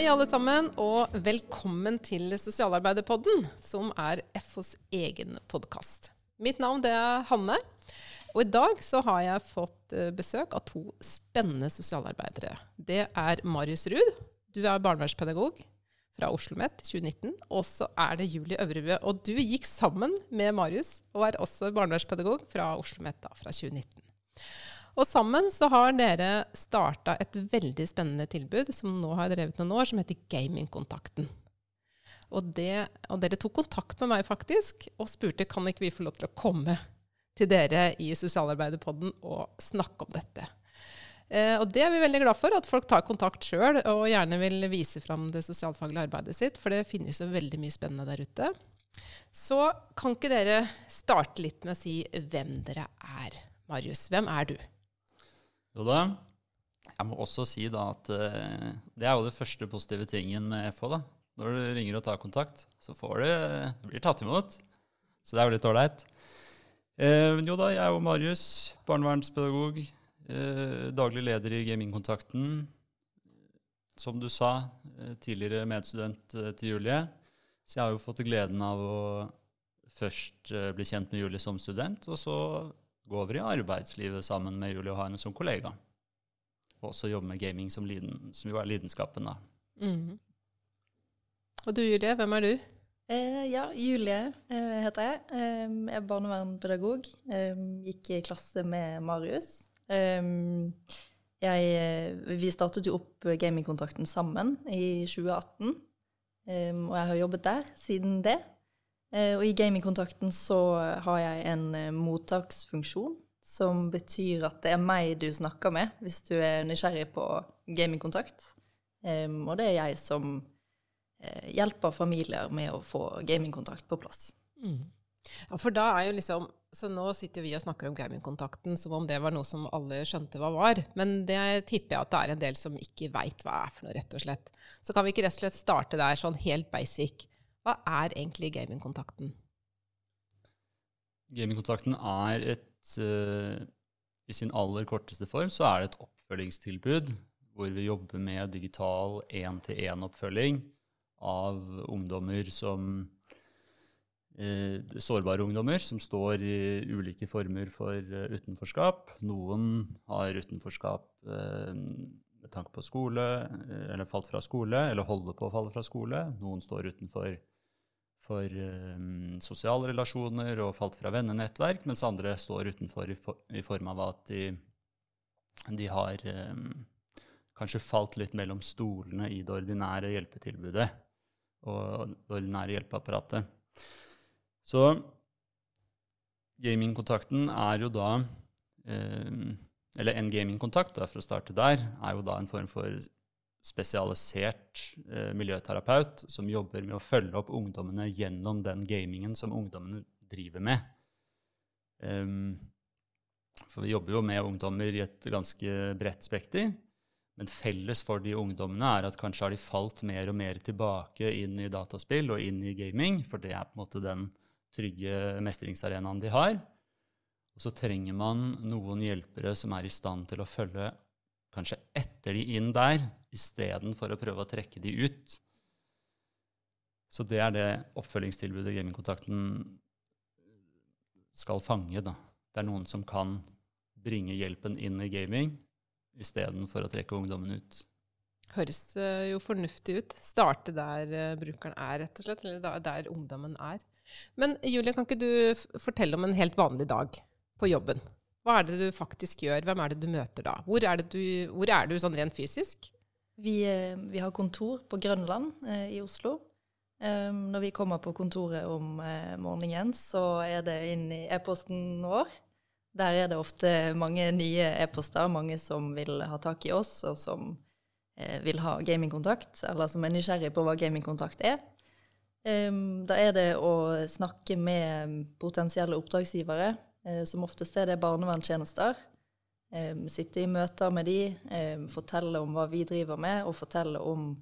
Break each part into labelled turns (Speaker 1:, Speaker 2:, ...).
Speaker 1: Hei, alle sammen, og velkommen til Sosialarbeiderpodden, som er FOs egen podkast. Mitt navn er Hanne, og i dag har jeg fått eh, besøk av to spennende sosialarbeidere. Det er Marius Ruud. Du er barnevernspedagog fra Oslo OsloMet 2019. Og så er det Julie Øvrebø. Og du gikk sammen med Marius og er også barnevernspedagog fra Oslo OsloMet fra 2019. Og sammen så har dere starta et veldig spennende tilbud som nå har drevet noen år, som heter Gamingkontakten. Og, det, og dere tok kontakt med meg faktisk og spurte kan ikke vi få lov til å komme til dere i Sosialarbeiderpodden og snakke om dette. Eh, og det er vi veldig glad for, at folk tar kontakt sjøl og gjerne vil vise fram det sosialfaglige arbeidet sitt, for det finnes jo veldig mye spennende der ute. Så kan ikke dere starte litt med å si hvem dere er? Marius, hvem er du?
Speaker 2: Jo da. Jeg må også si da at uh, det er jo det første positive tingen med FH. da. Når du ringer og tar kontakt, så får du, du blir tatt imot. Så det er jo litt ålreit. Uh, jo da, jeg er jo Marius, barnevernspedagog. Eh, daglig leder i Gamingkontakten. Som du sa, tidligere medstudent til Julie. Så jeg har jo fått gleden av å først bli kjent med Julie som student, og så gå over i arbeidslivet sammen med Julie og henne som kollega. Og også jobbe med gaming som, liden, som jo er lidenskapen, da. Mm.
Speaker 1: Og du Julie, hvem er du?
Speaker 3: Eh, ja, Julie eh, heter jeg. Eh, jeg er barnevernspedagog. Eh, gikk i klasse med Marius. Eh, jeg, eh, vi startet jo opp Gamingkontakten sammen i 2018. og jeg har jobbet der siden det. Eh, og i gamingkontakten så har jeg en eh, mottaksfunksjon, som betyr at det er meg du snakker med hvis du er nysgjerrig på gamingkontakt. Og det er jeg som eh, hjelper familier med å få gamingkontakt på plass. Mm.
Speaker 1: Ja, for da er jo liksom Så nå sitter vi og snakker om gamingkontakten som om det var noe som alle skjønte hva var. Men det tipper jeg at det er en del som ikke veit hva er for noe, rett og slett. Så kan vi ikke rett og slett starte der, sånn helt basic. Hva er egentlig gamingkontakten?
Speaker 2: Gamingkontakten er et uh, I sin aller korteste form så er det et oppfølgingstilbud hvor vi jobber med digital én-til-én-oppfølging av ungdommer som uh, Sårbare ungdommer som står i ulike former for uh, utenforskap. Noen har utenforskap med tanke på skole, eller falt fra skole, eller holder på å falle fra skole. Noen står utenfor for um, sosiale relasjoner og falt fra vennenettverk, mens andre står utenfor i, for, i form av at de, de har um, kanskje falt litt mellom stolene i det ordinære hjelpetilbudet og det ordinære hjelpeapparatet. Så gamingkontakten er jo da um, Eller en gamingkontakt, for å starte der, er jo da en form for spesialisert eh, miljøterapeut som jobber med å følge opp ungdommene gjennom den gamingen som ungdommene driver med. Um, for vi jobber jo med ungdommer i et ganske bredt spekter. Men felles for de ungdommene er at kanskje har de falt mer og mer tilbake inn i dataspill og inn i gaming, for det er på en måte den trygge mestringsarenaen de har. Og så trenger man noen hjelpere som er i stand til å følge kanskje etter de inn der, istedenfor å prøve å trekke de ut. Så det er det oppfølgingstilbudet Gamingkontakten skal fange. da. Det er noen som kan bringe hjelpen inn i gaming istedenfor å trekke ungdommen ut.
Speaker 1: Høres uh, jo fornuftig ut. Starte der uh, brukeren er, rett og slett. Eller der ungdommen er. Men Julie, kan ikke du fortelle om en helt vanlig dag på jobben? Hva er det du faktisk gjør? Hvem er det du møter da? Hvor er, du, hvor er du sånn rent fysisk?
Speaker 3: Vi, eh, vi, har kontor på Grønland eh, i Oslo. Um, når vi kommer på kontoret om eh, morgenen, så er det inn i e-posten vår. Der er det ofte mange nye e-poster, mange som vil ha tak i oss, og som eh, vil ha gamingkontakt, eller som er nysgjerrig på hva gamingkontakt er. Um, da er det å snakke med potensielle oppdragsgivere som oftest er det barnevernstjenester. Eh, sitte i møter med de, eh, fortelle om hva vi driver med, og fortelle om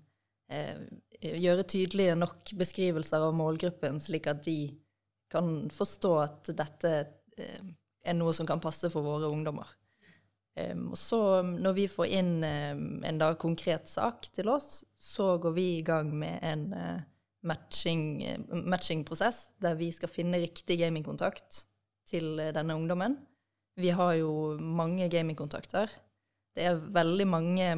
Speaker 3: Gjøre tydelige nok beskrivelser av målgruppen, slik at de kan forstå at dette er noe som kan passe for våre ungdommer. Og så når vi får inn en da konkret sak til oss, så går vi i gang med en matching-prosess, matchingprosess der vi skal finne riktig gamingkontakt til denne ungdommen. Vi har jo mange gamingkontakter. Det er veldig mange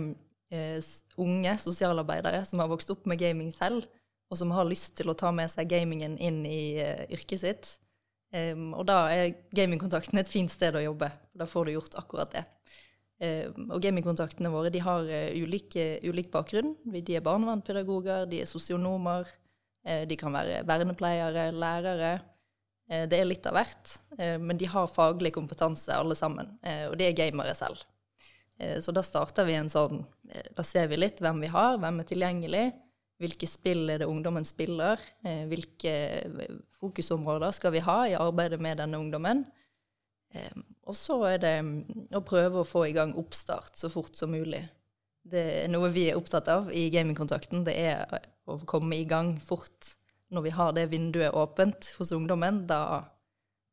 Speaker 3: unge sosialarbeidere som har vokst opp med gaming selv, og som har lyst til å ta med seg gamingen inn i yrket sitt. Um, og da er gamingkontakten et fint sted å jobbe. Da får du gjort akkurat det. Um, og gamingkontaktene våre de har uh, ulik, uh, ulik, bakgrunn. De er barnevernspedagoger, de er sosionomer, uh, de kan være vernepleiere, lærere. Eh, det er litt av hvert. men de har faglig kompetanse alle sammen, og de er gamere selv. så da starter vi en sånn Da ser vi litt hvem vi har, hvem er tilgjengelig hvilke spill er det ungdommen spiller? Eh, hvilke fokusområder skal vi ha i arbeidet med denne ungdommen? Eh, og så er det mm, å prøve å få i gang oppstart så fort som mulig. Det er noe vi er opptatt av i gamingkontakten. Det er å komme i gang fort. Når vi har det vinduet åpent hos ungdommen, da,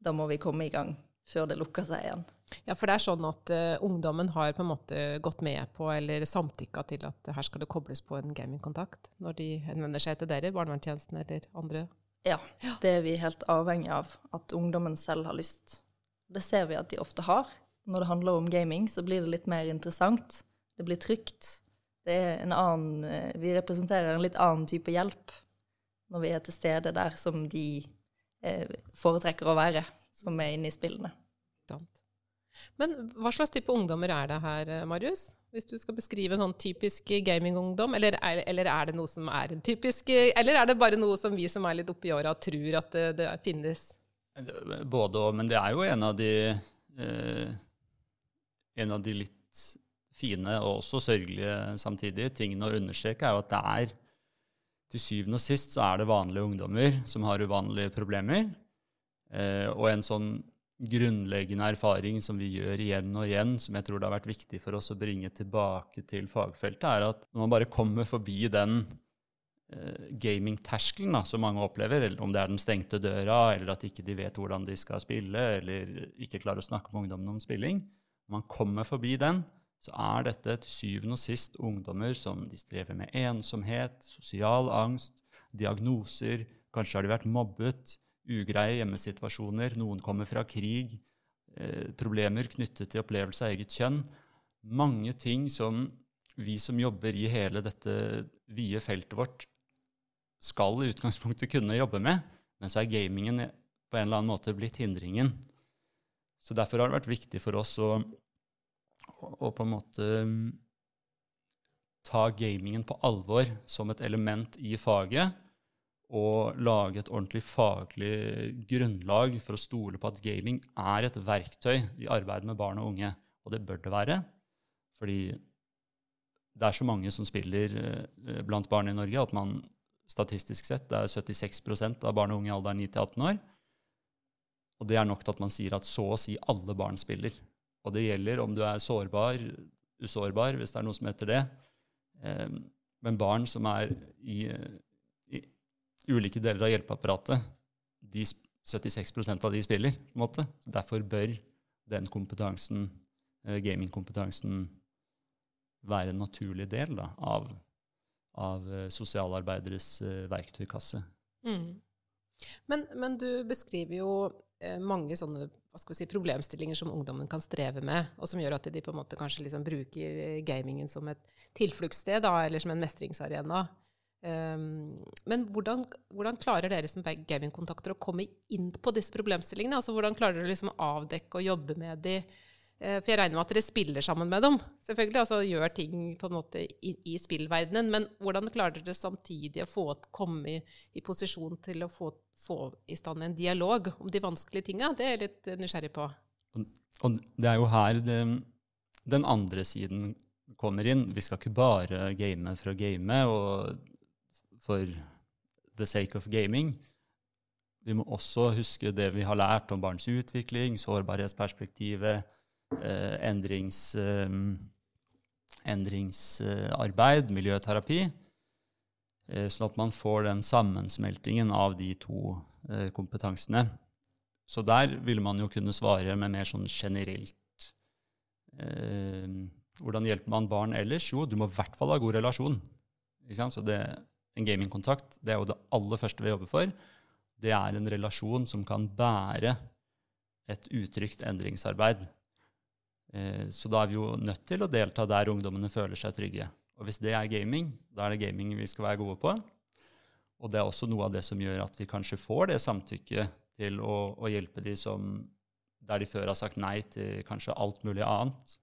Speaker 3: da må vi komme i gang før det lukker seg igjen.
Speaker 1: Ja, for det er sånn at uh, ungdommen har på en måte gått med på eller samtykka til at her skal det kobles på en gamingkontakt når de henvender seg til dere, barnevernstjenesten eller andre?
Speaker 3: Ja, det er vi helt avhengig av. At ungdommen selv har lyst. Det ser vi at de ofte har. Når det handler om gaming, så blir det litt mer interessant. Det blir trygt. Det er en annen eh, Vi representerer en litt annen type hjelp når vi er til stede der som de eh, foretrekker å være, som er inne i spillene.
Speaker 1: Men hva slags type ungdommer er det her, eh, Marius? Hvis du skal beskrive en sånn typisk gamingungdom, eller, eller, er det noe som er en typisk Eller er det bare noe som vi som er litt oppi åra, tror at det, det, finnes?
Speaker 2: Både òg, men det er jo en av de eh, En av de litt fine og også sørgelige samtidig tingene å understreke, er jo at det er til syvende og sist så er det vanlige ungdommer som har uvanlige problemer. Eh, og en sånn grunnleggende erfaring som vi gjør igjen og igjen, som jeg tror det har vært viktig for oss å bringe tilbake til fagfeltet, er at når man bare kommer forbi den eh, gamingterskelen som mange opplever, eller om det er den stengte døra, eller at ikke de vet hvordan de skal spille, eller ikke klarer å snakke med ungdommen om spilling Når man kommer forbi den, så er dette til syvende og sist ungdommer som de strever med ensomhet, sosial angst, diagnoser, kanskje har de vært mobbet, ugreie hjemmesituasjoner, noen kommer fra krig, eh, problemer knyttet til opplevelse av eget kjønn. Mange ting som vi som jobber i hele dette vide feltet vårt, skal i utgangspunktet kunne jobbe med, men så er gamingen på en eller annen måte blitt hindringen. Så derfor har det vært viktig for oss å, å på en måte ta gamingen på alvor som et element i faget og lage et ordentlig faglig grunnlag for å stole på at gaming er et verktøy i arbeidet med barn og unge. Og det bør det være, fordi det er så mange som spiller eh, blant barn i Norge at man statistisk sett det er 76% av barn og unge i alderen 9-18 år. Og det er nok til at man sier at så å si alle barn spiller. Og det gjelder om du er sårbar, usårbar, hvis det er noe som heter det. Eh, men barn som er i ulike deler av hjelpeapparatet, de 76% av de spiller. på en måte. Derfor bør den kompetansen, eh, gamingkompetansen, være en naturlig del da, av, av eh, sosialarbeideres eh, verktøykasse. Mm.
Speaker 1: Men, men, du beskriver jo eh, mange sånne si, problemstillinger som ungdommen kan streve med, og som gjør at de på en måte kanskje liksom bruker gamingen som et tilfluktssted, eller som en mestringsarena. Um, men hvordan, hvordan, klarer dere som gamingkontakter å komme inn på disse problemstillingene? Altså Hvordan klarer dere liksom å avdekke og jobbe med de? Uh, for jeg regner med at dere spiller sammen med dem, selvfølgelig, altså gjør ting på en måte i, i spillverdenen. Men hvordan klarer dere samtidig å få, komme i, i, posisjon til å få, få, i stand en dialog om de vanskelige tinga? Det er jeg litt nysgjerrig på.
Speaker 2: Og, og det er jo her det, den andre siden kommer inn. Vi skal ikke bare game for å game. og for the sake of gaming. Vi må også huske det vi har lært om barns utvikling, sårbarhetsperspektivet, eh, endrings, eh, endringsarbeid, miljøterapi. Eh, sånn at man får den sammensmeltingen av de to eh, kompetansene. Så der ville man jo kunne svare med mer sånn generelt Eh, hvordan hjelper man barn ellers? Jo, du må i hvert fall ha god relasjon. Så det, en gamingkontakt det er jo det aller første vi jobber for. Det er en relasjon som kan bære et utrygt endringsarbeid. Eh, så da er vi jo nødt til å delta der ungdommene føler seg trygge. Og hvis det er gaming, da er det gaming vi skal være gode på. Og det er også noe av det som gjør at vi kanskje får det samtykket til å, å hjelpe de som der de før har sagt nei til kanskje alt mulig annet.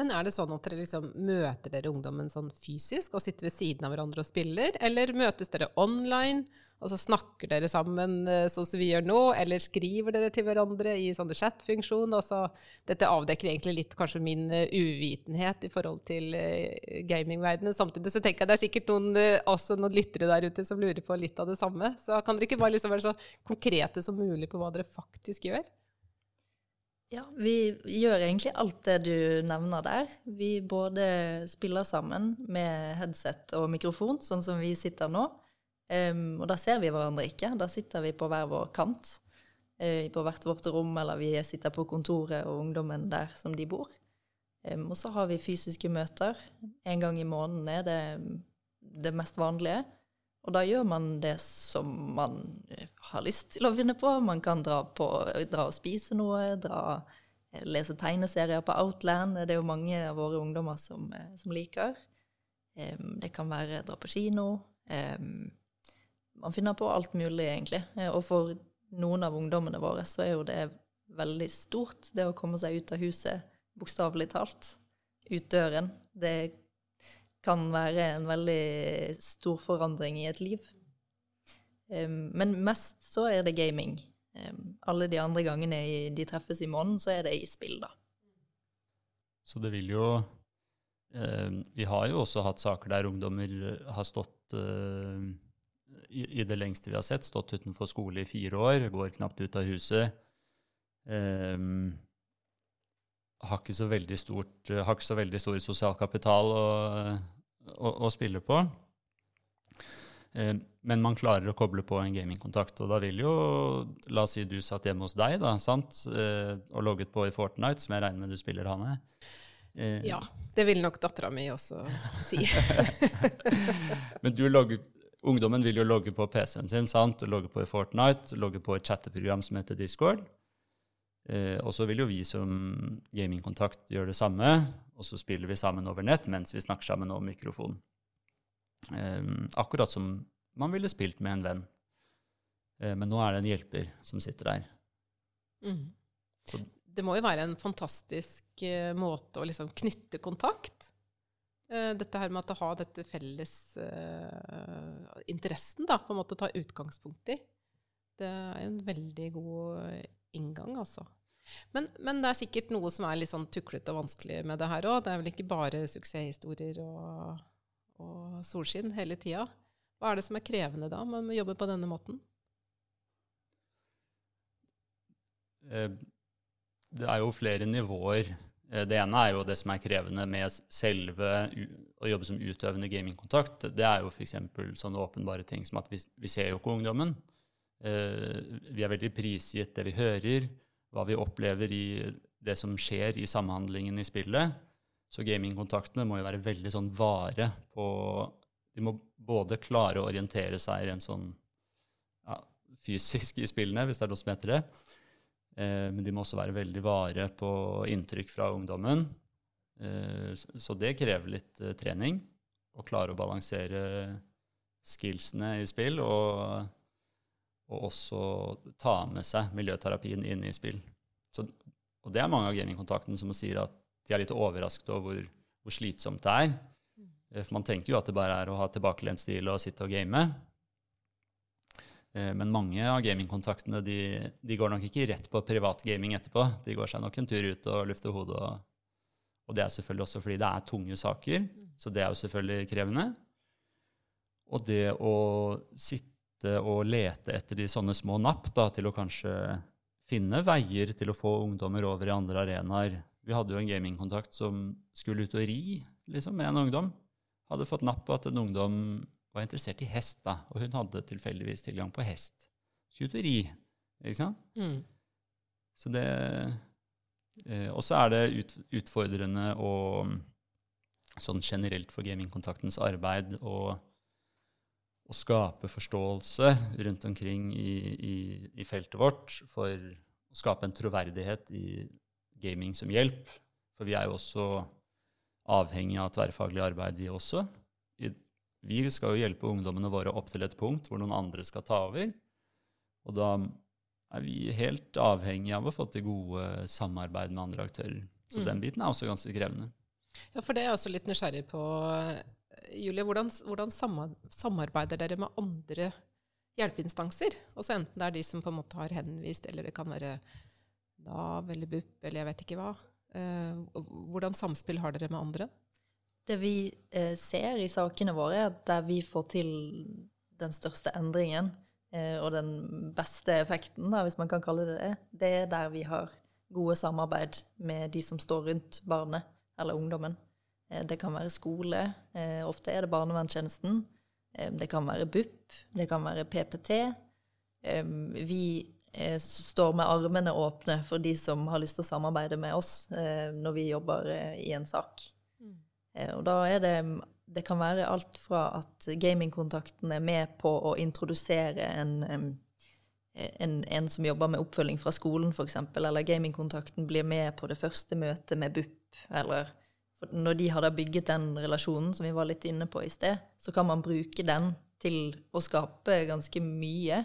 Speaker 1: Men er det sånn at dere liksom møter dere ungdommen sånn fysisk og sitter ved siden av hverandre og spiller, eller møtes dere online? Og så snakker dere sammen eh, sånn som vi gjør nå, eller skriver dere til hverandre i sånne chat-funksjon. Altså, dette avdekker egentlig litt kanskje min uh, uvitenhet i forhold til uh, gamingverdenen. Samtidig så tenker jeg det er sikkert noen, også noen lyttere der ute som lurer på litt av det samme. Så kan dere ikke bare liksom være så konkrete som mulig på hva dere faktisk gjør?
Speaker 3: Ja, vi gjør egentlig alt det du nevner der. Vi både spiller sammen med headset og mikrofon, sånn som vi sitter nå. Um, og da ser vi hverandre ikke. Da sitter vi på hver vår kant, uh, på hvert vårt rom, eller vi sitter på kontoret og ungdommen der som de bor. Um, og så har vi fysiske møter. En gang i måneden er det det mest vanlige. Og da gjør man det som man har lyst til å finne på. Man kan dra, på, dra og spise noe, dra, lese tegneserier på Outland. Det er jo mange av våre ungdommer som, som liker. Um, det kan være dra på kino. Um, man finner på alt mulig, egentlig. Eh, og for noen av ungdommene våre så er jo det veldig stort, det å komme seg ut av huset, bokstavelig talt. Ut døren. Det kan være en veldig stor forandring i et liv. Men mest så er det gaming. Alle de andre gangene de treffes i måneden, så er det i spill, da.
Speaker 2: Så det vil jo Vi har jo også hatt saker der ungdommer har stått i, det lengste vi har sett, stått utenfor skole i fire år, går knapt ut av huset. Um, har ikke stort, har ikke så veldig stor sosial kapital å, å, å spille på. Um, men man klarer å koble på en gamingkontakt. Og da vil jo La oss si du satt hjemme hos deg da, sant? Uh, og logget på i Fortnite, som jeg regner med du spiller, Hanne.
Speaker 1: Uh, ja, det vil nok dattera mi også si.
Speaker 2: men du logget Ungdommen vil jo logge på PC-en sin, sant? logge på i Fortnite, logge på et chatteprogram som heter Discord. Eh, og så vil jo vi som gamingkontakt gjøre det samme, og så spiller vi sammen over nett mens vi snakker sammen over mikrofon. Eh, akkurat som man ville spilt med en venn. Eh, men nå er det en hjelper som sitter der.
Speaker 1: Mm. det må jo være en fantastisk eh, måte å liksom knytte kontakt dette her med å ha dette felles uh, interessen, da, på en måte å ta utgangspunkt i. Det er en veldig god inngang, altså. Men, men, det er sikkert noe som er litt sånn tuklete og vanskelig med det her òg. Det er vel ikke bare suksesshistorier og, og solskinn hele tida. Hva er det som er krevende da med å jobbe på denne måten?
Speaker 2: Eh, det er jo flere nivåer Eh, det ene er jo det som er krevende med selve å jobbe som utøvende gamingkontakt. Det er jo f.eks. sånne åpenbare ting som at vi, vi ser jo ikke ungdommen. Eh, vi er veldig prisgitt det vi hører, hva vi opplever i det som skjer i samhandlingen i spillet. Så gamingkontaktene må jo være veldig sånn vare på De må både klare å orientere seg rent sånn ja, fysisk i spillene, hvis det er noe som heter det, Eh, men de må også være veldig vare på inntrykk fra ungdommen. Eh, så det krever litt eh, trening. Å klare å balansere skillsene i spill, og, og, også ta med seg miljøterapien inn i spill. Så, og det er mange av gamingkontaktene som sier at de er litt overrasket over hvor, hvor slitsomt det er. For man tenker jo at det bare er å ha tilbakelent stil og sitte og game. Eh, men mange av gamingkontaktene de, de, går nok ikke rett på privatgaming etterpå. De går seg nok en tur ut og lufter hodet. Og, og, det er selvfølgelig også fordi det er tunge saker, så det er jo selvfølgelig krevende. Og det å sitte og lete etter de sånne små napp da, til å kanskje finne veier til å få ungdommer over i andre arenaer. Vi hadde jo en gamingkontakt som skulle ut og ri liksom, med en ungdom. Hadde fått napp på at en ungdom var interessert i hest, da, og hun hadde tilfeldigvis tilgang på hest. Skuteri, ikke sant? Mm. Så det Eh, og så er det ut, utfordrende og sånn generelt for gamingkontaktens arbeid å, å skape forståelse rundt omkring i, i, i, feltet vårt for å skape en troverdighet i gaming som hjelp. For vi er jo også avhengig av tverrfaglig arbeid, vi også. Vi skal jo hjelpe ungdommene våre opp til et punkt hvor noen andre skal ta over. Og da er vi helt avhengig av å få til gode samarbeid med andre aktører. Så mm. den biten er også ganske krevende.
Speaker 1: Ja, for det er jeg også litt nysgjerrig på. Julie, hvordan, hvordan samarbeider dere med andre hjelpeinstanser? Altså Enten det er de som på en måte har henvist, eller det kan være Nav eller BUP, eller jeg vet ikke hva. Eh, hvordan samspill har dere med andre?
Speaker 3: Det vi eh, ser i sakene våre, er at der vi får til den største endringen eh, og den beste effekten, da, hvis man kan kalle det det, det er der vi har gode samarbeid med de som står rundt barnet eller ungdommen. Eh, det kan være skole, eh, ofte er det barnevernstjenesten. Eh, det kan være BUP, det kan være PPT. Vi Eh, står med armene åpne for de som har lyst til å samarbeide med oss når vi jobber i en sak. Mm. og da er det Det kan være alt fra at gamingkontakten er med på å introdusere en, en, en som jobber med oppfølging fra skolen, f.eks., eller gamingkontakten blir med på det første møtet med BUP, eller når de har bygget den relasjonen som vi var litt inne på i sted, så kan man bruke den til å skape ganske mye.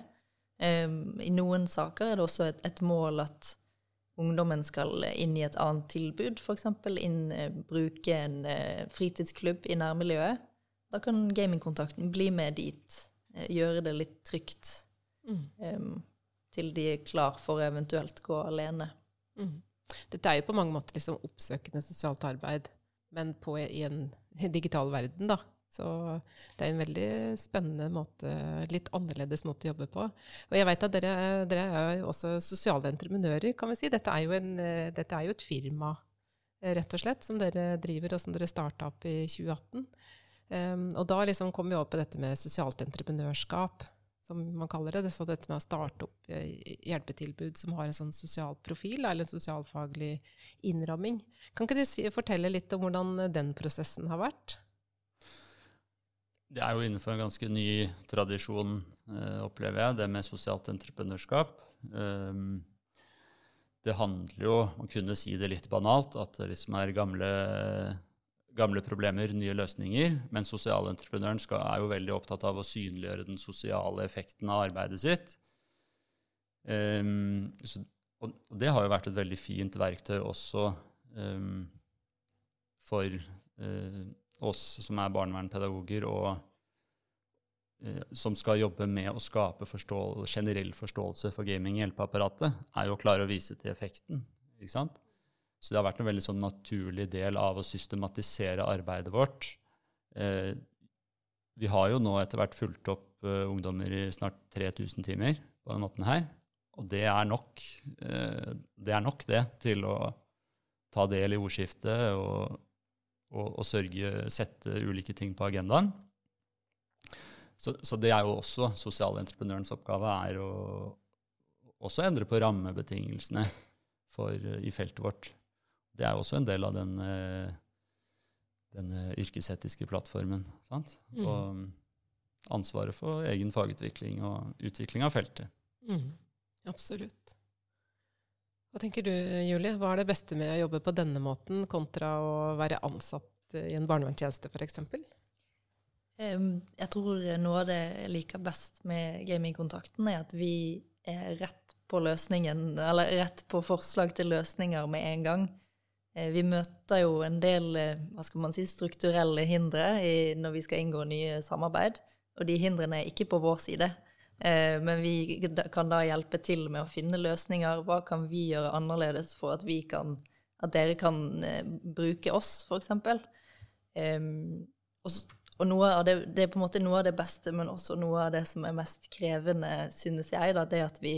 Speaker 3: Um, I noen saker er det også et, et, mål at ungdommen skal inn i et annet tilbud, f.eks. Uh, bruke en uh, fritidsklubb i nærmiljøet. Da kan gamingkontakten bli med dit, uh, gjøre det litt trygt. Mm. Um, til de er klar for å eventuelt gå alene. Mm.
Speaker 1: Dette er jo på mange måter liksom oppsøkende sosialt arbeid, men på, i en digital verden, da. Så det er en veldig spennende måte, litt annerledes måte å jobbe på. Og jeg vet at dere, dere er jo også sosiale entreprenører, kan vi si. Dette er en, dette er jo et firma, rett og slett, som dere driver, og som dere starta opp i 2018. Um, og da liksom kom vi over på dette med sosialt entreprenørskap, som man kaller det. Så dette med å starte opp hjelpetilbud som har en sånn sosial profil, eller en sosialfaglig innramming. Kan ikke du si, fortelle litt om hvordan den prosessen har vært?
Speaker 2: Det er jo innenfor en ganske ny tradisjon, eh, opplever jeg, det med sosialt entreprenørskap. Um, det handler jo, man kunne si det litt banalt, at det liksom er gamle, gamle problemer, nye løsninger. Men sosialentreprenøren skal, er jo veldig opptatt av å synliggjøre den sosiale effekten av arbeidet sitt. Um, så, og, det har jo vært et veldig fint verktøy også um, for uh, oss som er barnevernpedagoger, og eh, som skal jobbe med å skape forstå generell forståelse for gaming i hjelpeapparatet, er jo å klare å vise til effekten. ikke sant? Så det har vært en veldig sånn naturlig del av å systematisere arbeidet vårt. Eh, vi har jo nå etter hvert fulgt opp eh, ungdommer i snart 3000 timer på denne måten her. Og det er nok, eh, det er nok det til å ta del i ordskiftet og og, og sørge, sette ulike ting på agendaen. Så, så, det er jo også sosialentreprenørens oppgave, er å også endre på rammebetingelsene for, i feltet vårt. Det er også en del av den, den yrkesetiske plattformen. Sant? Mm. Og ansvaret for egen fagutvikling og utvikling av feltet.
Speaker 1: Mm. Absolutt. Hva tenker du, Julie? Hva er det beste med å jobbe på denne måten kontra å være ansatt i en barnevernstjeneste f.eks.?
Speaker 3: Jeg tror noe av det jeg liker best med gamingkontakten, er at vi er rett på løsningen, eller rett på forslag til løsninger med en gang. Eh, vi møter jo en del eh, hva skal man si, strukturelle hindre når vi skal inngå nye samarbeid, og de hindrene er ikke på vår side. Eh, men vi kan da hjelpe til med å finne løsninger. Hva kan vi gjøre annerledes for at, kan, at dere kan eh, bruke oss, f.eks.? Um, og, og noe av det, det, er på en måte noe av det beste, men også noe av det som er mest krevende, synes jeg, da, det at vi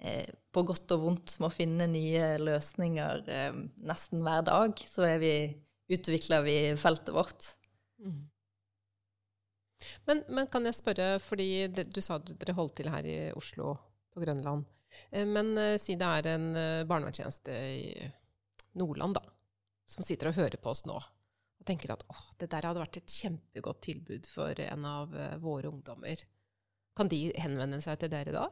Speaker 3: eh, på godt og vondt må finne nye løsninger eh, nesten hver dag. Så er vi, utvikler vi feltet vårt. Mm.
Speaker 1: Men, men, kan jeg spørre, fordi det, du sa dere holdt til her i Oslo, på Grønland. Eh, men uh, si det er en uh, barnevernstjeneste i Nordland, da, som sitter og hører på oss nå, og tenker at åh, det der hadde vært et kjempegodt tilbud for en av våre ungdommer, kan de henvende seg til dere da?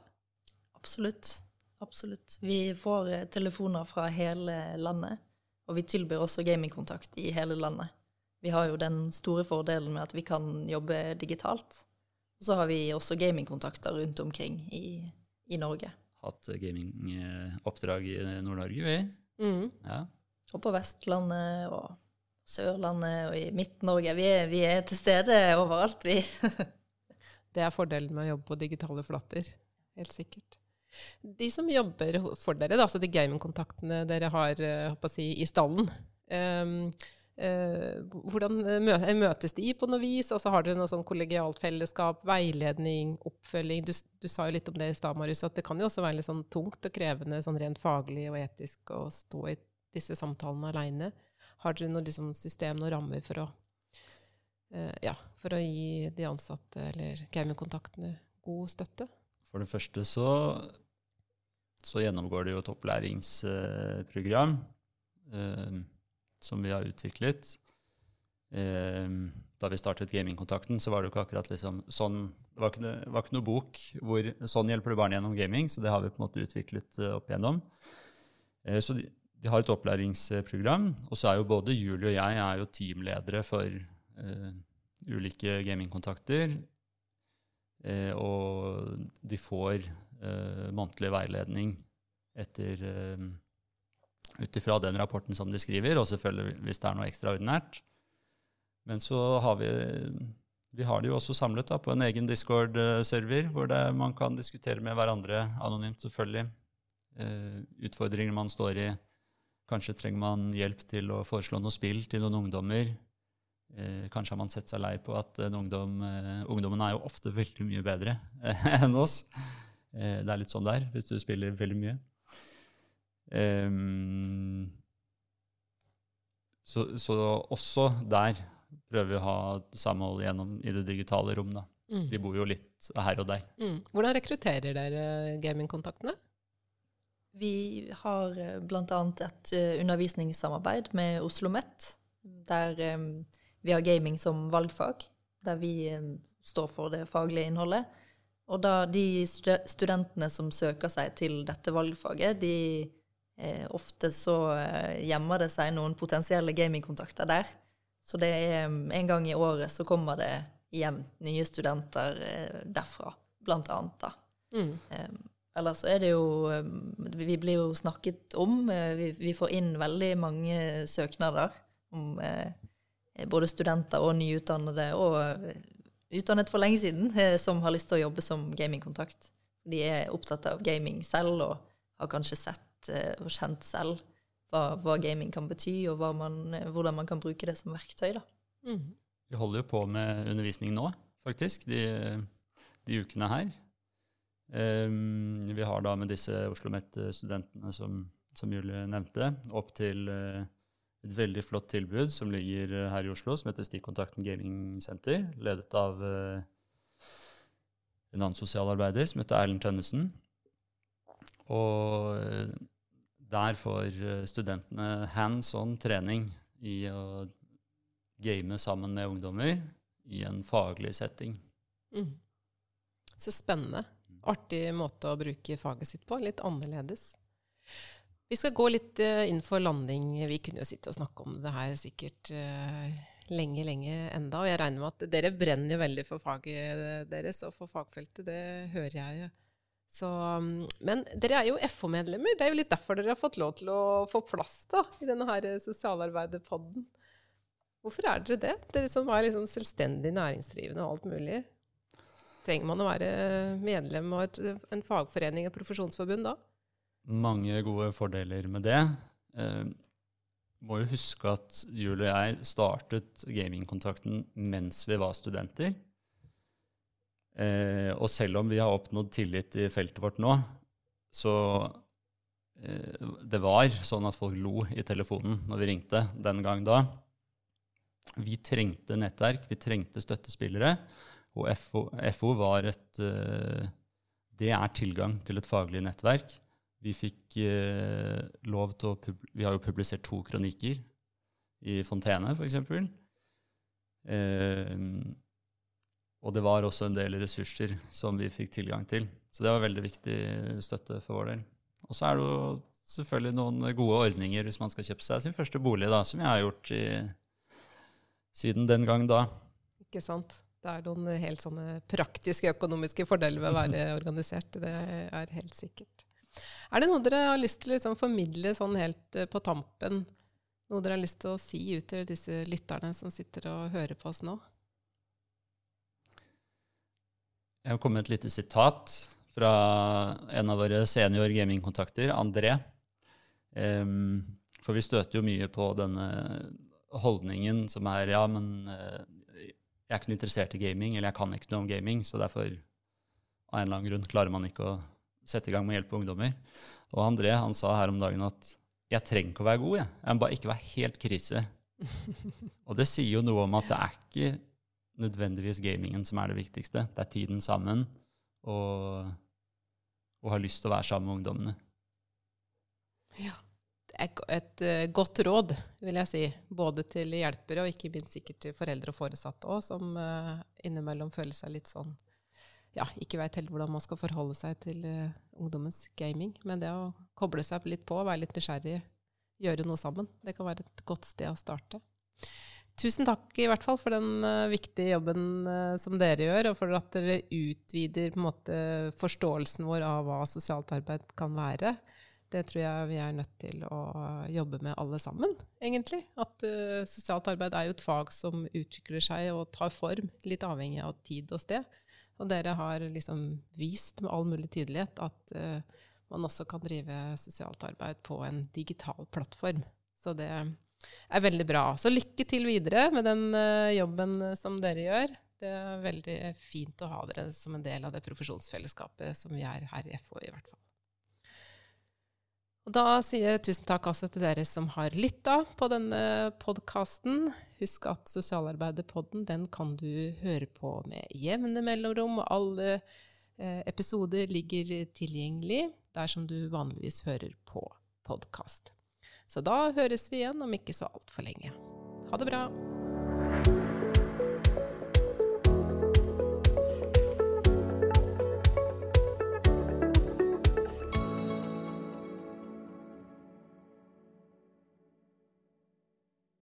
Speaker 3: Absolutt. Absolutt. Vi får telefoner fra hele landet, og vi tilbyr også gamingkontakt i hele landet. Vi har jo den store fordelen med at vi kan jobbe digitalt. Og så har vi også gamingkontakter rundt omkring i, i Norge.
Speaker 2: Hatt gamingoppdrag i Nord-Norge, vi. Mm. Ja.
Speaker 3: Og på Vestlandet og Sørlandet og i Midt-Norge. Vi, vi, er til stede overalt, vi.
Speaker 1: det er fordelen med å jobbe på digitale flater. Helt sikkert. De som jobber for dere, da, altså de gamingkontaktene dere har uh, si, i stallen, um, Eh, hvordan eh, eh, møtes de på noe vis? Altså, har dere noe sånn kollegialt fellesskap, veiledning, oppfølging? Du, du, sa jo litt om det i stad, Marius, at det kan jo også være litt sånn tungt og krevende sånn rent faglig og etisk å stå i disse samtalene aleine. Har dere noe liksom, system, noen rammer for å, uh, ja, for å gi de ansatte eller gamingkontaktene god støtte?
Speaker 2: For det første så, så gjennomgår de jo et opplæringsprogram. Uh, som vi har utviklet. Eh, da vi startet gamingkontakten, så var det jo ikke akkurat liksom sånn Det var ikke, var ikke noe bok hvor sånn hjelper du barn gjennom gaming, så det har vi på en måte utviklet uh, opp igjennom. Eh, så de, de, har et opplæringsprogram, og så er jo både Julie og jeg er jo teamledere for uh, ulike gamingkontakter. Eh, og de får uh, månedlig veiledning etter ut ifra den rapporten som de skriver, og selvfølgelig hvis det er noe ekstraordinært. Men så har vi vi har det jo også samlet da, på en egen Discord-server, hvor det, man kan diskutere med hverandre anonymt, selvfølgelig. Eh, utfordringer man står i. Kanskje trenger man hjelp til å foreslå noe spill til noen ungdommer. Eh, kanskje har man sett seg lei på at ungdom, eh, ungdommen er jo ofte veldig mye bedre enn oss. Det er litt sånn der hvis du spiller veldig mye. Um, så, så, også der prøver vi å ha samhold gjennom i det digitale rom. Da. Mm. De bor jo litt her og der.
Speaker 1: Mm. Hvordan rekrutterer dere gamingkontaktene?
Speaker 3: Vi har eh, bl.a. et eh, undervisningssamarbeid med Oslo OsloMet, der um, vi har gaming som valgfag. Der vi um, står for det faglige innholdet. Og da de studentene som søker seg til dette valgfaget, de ofte så eh, gjemmer det seg noen potensielle gamingkontakter der. Så det er en gang i året så kommer det hjem nye studenter eh, derfra, blant annet, da. Mm. Eh, ellers så er det jo Vi blir jo snakket om. Eh, vi, vi, får inn veldig mange søknader om eh, både studenter og nyutdannede og utdannet for lenge siden som har lyst til å jobbe som gamingkontakt. De er opptatt av gaming selv og har kanskje sett Eh, og kjent selv hva, hva, gaming kan bety, og man, eh, hvordan man kan bruke det som verktøy. Da. Mm.
Speaker 2: Vi holder jo på med undervisning nå, faktisk, de, de ukene her. Um, vi har da med disse Oslo OsloMet-studentene som, som, Julie nevnte, opp til uh, et veldig flott tilbud som ligger her i Oslo, som heter Stikkontakten Gaming Center, ledet av uh, en annen sosialarbeider som heter Erlend Tønnesen. Og uh, der får eh, studentene hands on trening i å game sammen med ungdommer i en faglig setting. Mm.
Speaker 1: Så spennende. Artig måte å bruke faget sitt på. Litt annerledes. Vi skal gå litt uh, inn for landing. Vi kunne jo sitte og snakke om det her sikkert lenge, lenge enda. Og jeg regner med at dere brenner veldig for faget deres og for fagfeltet. Det hører jeg jo. Så, mm, men dere er jo FO-medlemmer. Det er jo litt derfor dere har fått lov til å få plass da, i denne her sosialarbeiderpodden. Hvorfor er dere det? Dere som er liksom selvstendig næringsdrivende og alt mulig. Trenger man å være medlem av en fagforening, et profesjonsforbund da?
Speaker 2: Mange gode fordeler med det. Eh, må jo huske at Julie og jeg startet gamingkontrakten mens vi var studenter. Eh, og selv om vi har oppnådd tillit i feltet vårt nå, så eh, Det var sånn at folk lo i telefonen når vi ringte den gang da. Vi trengte nettverk, vi trengte støttespillere, og FO, FO var et eh, Det er tilgang til et faglig nettverk Vi fikk eh, lov til å Vi har jo publisert to kronikker i Fontene, f.eks. Eh, og det var også en del ressurser som vi fikk tilgang til. Så det var veldig viktig støtte for vår del. Og så er det jo selvfølgelig noen gode ordninger hvis man skal kjøpe seg sin første bolig, da, som jeg har gjort i, siden den gang da.
Speaker 1: Ikke sant. Det er noen helt sånne praktiske økonomiske fordeler ved å være organisert. Det er helt sikkert. Er det noe dere har lyst til å liksom formidle sånn helt eh, på tampen? Noe dere har lyst til å si ut til disse lytterne som sitter og hører på oss nå?
Speaker 2: Jeg har kommet et lite sitat fra en av våre senior gamingkontakter, André. Um, for vi støter jo mye på denne holdningen som er ja, men uh, jeg er ikke noe interessert i gaming, eller jeg kan ikke noe om gaming, så derfor av en eller annen grunn klarer man ikke å sette i gang med å hjelpe ungdommer. Og André han sa her om dagen at jeg trenger ikke å være god, jeg. Jeg må bare ikke være helt krise. og det sier jo noe om at det er ikke nødvendigvis gamingen som er det viktigste. Det er tiden sammen og, og ha lyst til å være sammen med ungdommene.
Speaker 1: Ja. Det er et uh, godt råd, vil jeg si. Både til hjelpere og ikke minst sikkert til foreldre og foresatte òg, som uh, innimellom føler seg litt sånn ja, ikke veit helt hvordan man skal forholde seg til uh, ungdommens gaming. Men det å koble seg litt på, være litt nysgjerrig, gjøre noe sammen, det kan være et godt sted å starte. Tusen takk i hvert fall for den uh, viktige jobben uh, som dere gjør, og for at dere utvider måte, forståelsen vår av hva sosialt arbeid kan være. Det tror jeg vi er nødt til å jobbe med alle sammen, egentlig. At uh, sosialt arbeid er jo et fag som utvikler seg og tar form, litt avhengig av tid og sted. Og dere har liksom vist med all mulig tydelighet at man også kan drive sosialt arbeid på en digital plattform. Så det er veldig bra. Så lykke til videre med den uh, jobben som dere gjør. Det er veldig fint å ha dere som en del av det profesjonsfellesskapet som vi er her i FO, i hvert fall. Og da sier jeg tusen takk også til dere som har lytta på denne podkasten. Husk at Sosialarbeiderpodden den kan du høre på med jevne mellomrom. Alle eh, episoder ligger tilgjengelig der som du vanligvis hører på podkast. Så da høres vi igjen om ikke så altfor lenge. Ha det bra.